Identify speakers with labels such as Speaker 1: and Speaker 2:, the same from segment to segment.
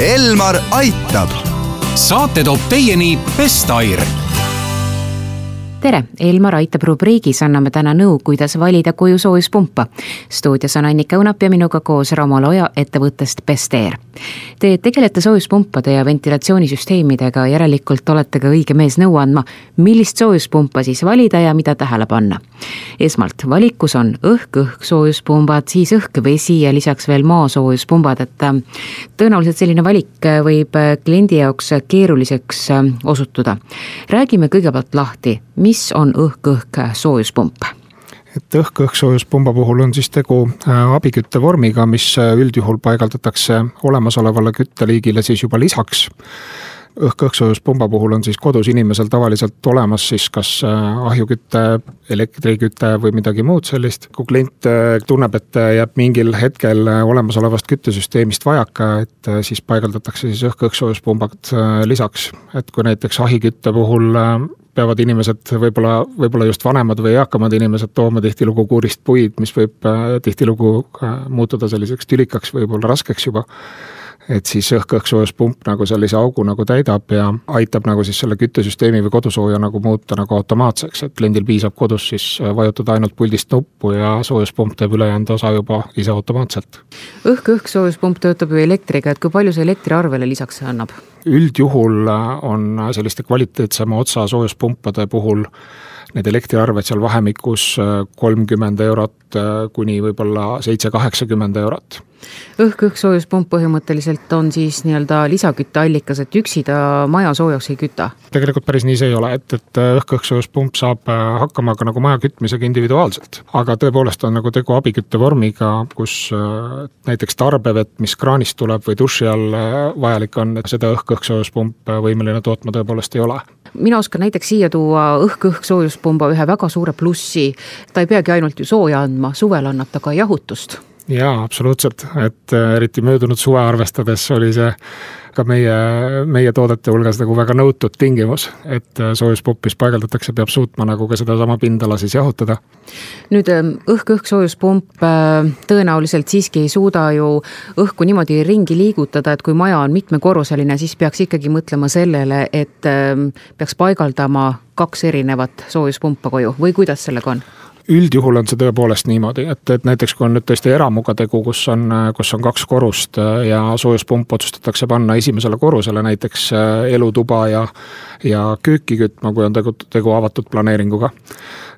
Speaker 1: Elmar aitab.
Speaker 2: saate toob teieni Bestair
Speaker 3: tere, Elmar aitab rubriigis anname täna nõu, kuidas valida koju soojuspumpa. stuudios on Annika Õunap ja minuga koos Ramo Loja ettevõttest Bestair. Te tegelete soojuspumpade ja ventilatsioonisüsteemidega, järelikult olete ka õige mees nõu andma, millist soojuspumpa siis valida ja mida tähele panna. esmalt valikus on õhk-õhk soojuspumbad, siis õhk-vesi ja lisaks veel maasoojuspunbad, et äh, tõenäoliselt selline valik äh, võib äh, kliendi jaoks keeruliseks osutuda. räägime kõigepealt lahti mis on õhk-õhk soojuspump?
Speaker 4: et õhk-õhksoojuspumba puhul on siis tegu äh, abiküttevormiga, mis äh, üldjuhul paigaldatakse olemasolevale kütteliigile siis juba lisaks õhk-õhksoojuspumba puhul on siis kodus inimesel tavaliselt olemas siis kas äh, ahjuküte, elektriküte või midagi muud sellist. kui klient tunneb, et jääb mingil hetkel olemasolevast küttesüsteemist vajaka, et siis paigaldatakse siis õhk-õhksoojuspumbat lisaks. et kui näiteks ahikütte puhul peavad inimesed võib-olla, võib-olla just vanemad või eakamad inimesed tooma tihtilugu kuurist puid, mis võib äh, tihtilugu muutuda selliseks tülikaks, võib-olla raskeks juba. et siis õhk-õhksoojuspump nagu sellise augu nagu täidab ja aitab nagu siis selle küttesüsteemi või kodusooja nagu muuta nagu automaatseks, et kliendil piisab kodus siis äh, vajutada ainult puldist nuppu ja soojuspump teeb ülejäänud osa juba ise automaatselt.
Speaker 3: õhk-õhksoojuspump töötab ju elektriga, et kui palju see elektriarvele lisaks annab?
Speaker 4: Üldjuhul on selliste kvaliteetsema otsa soojuspumpade puhul need elektriarved seal vahemikus kolmkümmend eurot kuni võib-olla seitse-kaheksakümmend eurot
Speaker 3: õhk-õhksoojuspump põhimõtteliselt on siis nii-öelda lisakütteallikas, et üksi ta maja soojaks ei küta?
Speaker 4: tegelikult päris nii see ei ole, et, et õhk-õhksoojuspump saab äh, hakkama ka nagu maja kütmisega individuaalselt. aga tõepoolest on nagu tegu abiküttevormiga, kus äh, näiteks tarbevett, mis kraanist tuleb või duši all äh, vajalik on, et seda õhk-õhksoojuspump võimeline tootma tõepoolest ei ole
Speaker 3: mina oskan näiteks siia tuua õhk-õhksoojuspumba ühe väga suure plussi. ta ei peagi ainult ju sooja andma, suvel annab ta ka jahutust
Speaker 4: jaa, absoluutselt, et äh, eriti möödunud suve arvestades oli see ka meie, meie toodete hulgas nagu väga nõutud tingimus, et äh, soojuspupp, mis paigaldatakse, peab suutma nagu ka sedasama pindala siis jahutada.
Speaker 3: nüüd ähm, õhk-õhk soojuspump äh, tõenäoliselt siiski ei suuda ju õhku niimoodi ringi liigutada, et kui maja on mitmekorruseline, siis peaks ikkagi mõtlema sellele, et ähm, peaks paigaldama kaks erinevat soojuspumpa koju või kuidas sellega on?
Speaker 4: Üldjuhul on see tõepoolest niimoodi, et, et näiteks kui on nüüd tõesti eramuga tegu, kus on, kus on kaks korrust äh, ja soojuspump otsustatakse panna esimesele korrusele näiteks äh, elutuba ja, ja kööki kütma, kui on tegu, tegu avatud planeeringuga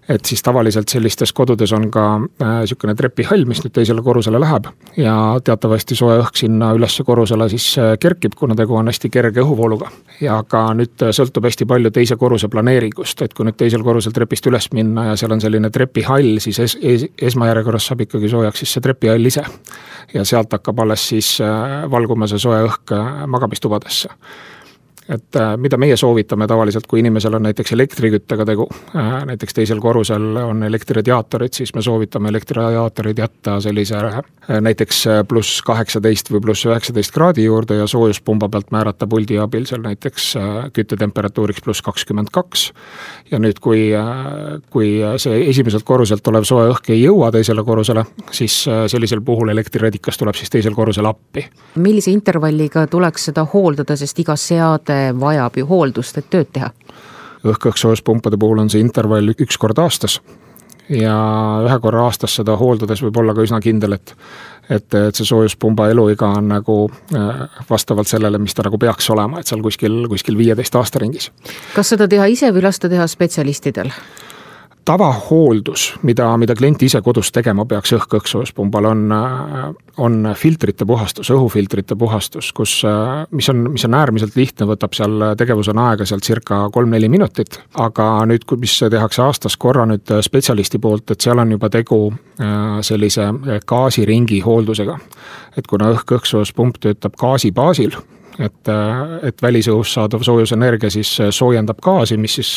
Speaker 4: et siis tavaliselt sellistes kodudes on ka niisugune äh, trepihall, mis nüüd teisele korrusele läheb ja teatavasti soe õhk sinna ülesse korrusele siis äh, kerkib, kuna tegu on hästi kerge õhuvooluga. ja ka nüüd äh, sõltub hästi palju teise korruse planeeringust, et kui nüüd teisel korrusel trepist üles minna ja seal on selline trepihall, siis es, es, esmajärjekorras saab ikkagi soojaks siis see trepihall ise. ja sealt hakkab alles siis valguma see soe õhk magamistubadesse et äh, mida meie soovitame tavaliselt, kui inimesel on näiteks elektriküttega tegu, äh, näiteks teisel korrusel on elektriradiaatorid, siis me soovitame elektriradiaatorid jätta sellise äh, näiteks pluss kaheksateist või pluss üheksateist kraadi juurde ja soojuspumba pealt määrata puldi abil seal näiteks küttetemperatuuriks pluss kakskümmend kaks. ja nüüd, kui, kui see esimeselt korruselt tulev soe õhk ei jõua teisele korrusele, siis sellisel puhul elektriradikas tuleb siis teisel korrusel appi.
Speaker 3: millise intervalliga tuleks seda hooldada, sest iga seade vajab ju hooldust, et tööd teha?
Speaker 4: õhk-õhkssoojuspumpade puhul on see intervall üks kord aastas ja ühe korra aastas seda hooldades võib olla ka üsna kindel, et et, et see soojuspumba eluiga on nagu äh, vastavalt sellele, mis ta nagu peaks olema, et seal kuskil, kuskil viieteist aasta ringis.
Speaker 3: kas seda teha ise või lasta teha spetsialistidel?
Speaker 4: Tavahooldus, mida, mida klient ise kodus tegema peaks õhk-õhkssoojuspumbal, on, on filtrite puhastus, õhufiltrite puhastus, kus, mis on, mis on äärmiselt lihtne, võtab seal tegevusena aega seal circa kolm-neli minutit. aga nüüd, mis tehakse aastas korra nüüd spetsialisti poolt, et seal on juba tegu äh, sellise gaasiringi hooldusega. et kuna õhk-õhksoojuspump töötab gaasi baasil et, et välisõhust saadav soojusenergia siis soojendab gaasi, mis siis,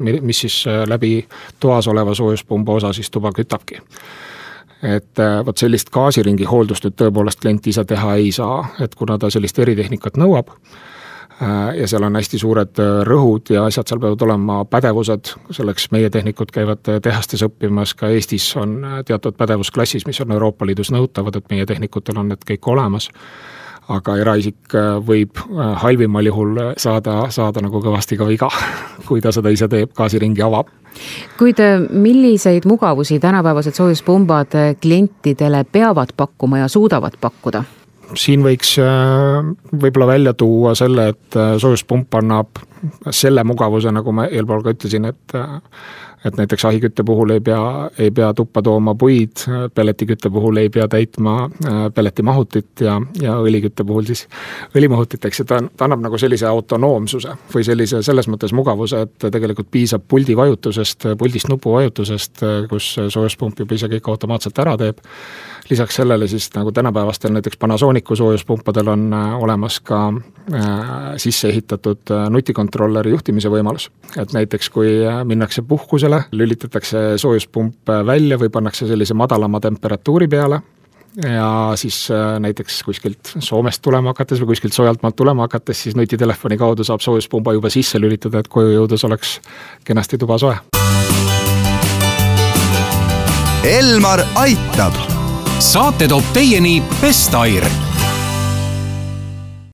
Speaker 4: mis siis läbi toas oleva soojuspumba osa siis tuba kütabki et vot sellist gaasiringi hooldust nüüd tõepoolest klient ise teha ei saa, et kuna ta sellist eritehnikat nõuab ja seal on hästi suured rõhud ja asjad, seal peavad olema pädevused, selleks meie tehnikud käivad tehastes õppimas, ka Eestis on teatud pädevusklassis, mis on Euroopa Liidus nõutavad, et meie tehnikutel on need kõik olemas aga eraisik võib halvimal juhul saada, saada nagu kõvasti ka viga, kui ta seda ise teeb, gaasiringi avab
Speaker 3: kuid milliseid mugavusi tänapäevased soojuspumbad klientidele peavad pakkuma ja suudavad pakkuda?
Speaker 4: siin võiks võib-olla välja tuua selle, et soojuspump annab selle mugavuse, nagu ma eelpool ka ütlesin, et et näiteks ahikütte puhul ei pea, ei pea tuppa tooma puid, pelletikütte puhul ei pea täitma äh, pelletimahutit ja, ja õlikütte puhul siis õlimahutit, eks ju, ta, ta annab nagu sellise autonoomsuse või sellise selles mõttes mugavuse, et tegelikult piisab puldi vajutusest, puldist nupu vajutusest, kus soojuspump juba ise kõik automaatselt ära teeb. Lisaks sellele siis nagu tänapäevastel näiteks Panasonicu soojuspumpadel on äh, olemas ka äh, sisse ehitatud nutikontrolleri juhtimise võimalus. et näiteks, kui minnakse puhkusele, lülitatakse soojuspump välja või pannakse sellise madalama temperatuuri peale ja siis äh, näiteks kuskilt Soomest tulema hakates või kuskilt soojalt maalt tulema hakates, siis nutitelefoni kaudu saab soojuspumba juba sisse lülitada, et koju jõudes oleks kenasti tuba soe.
Speaker 2: Elmar aitab. Saate toob teieni Best Air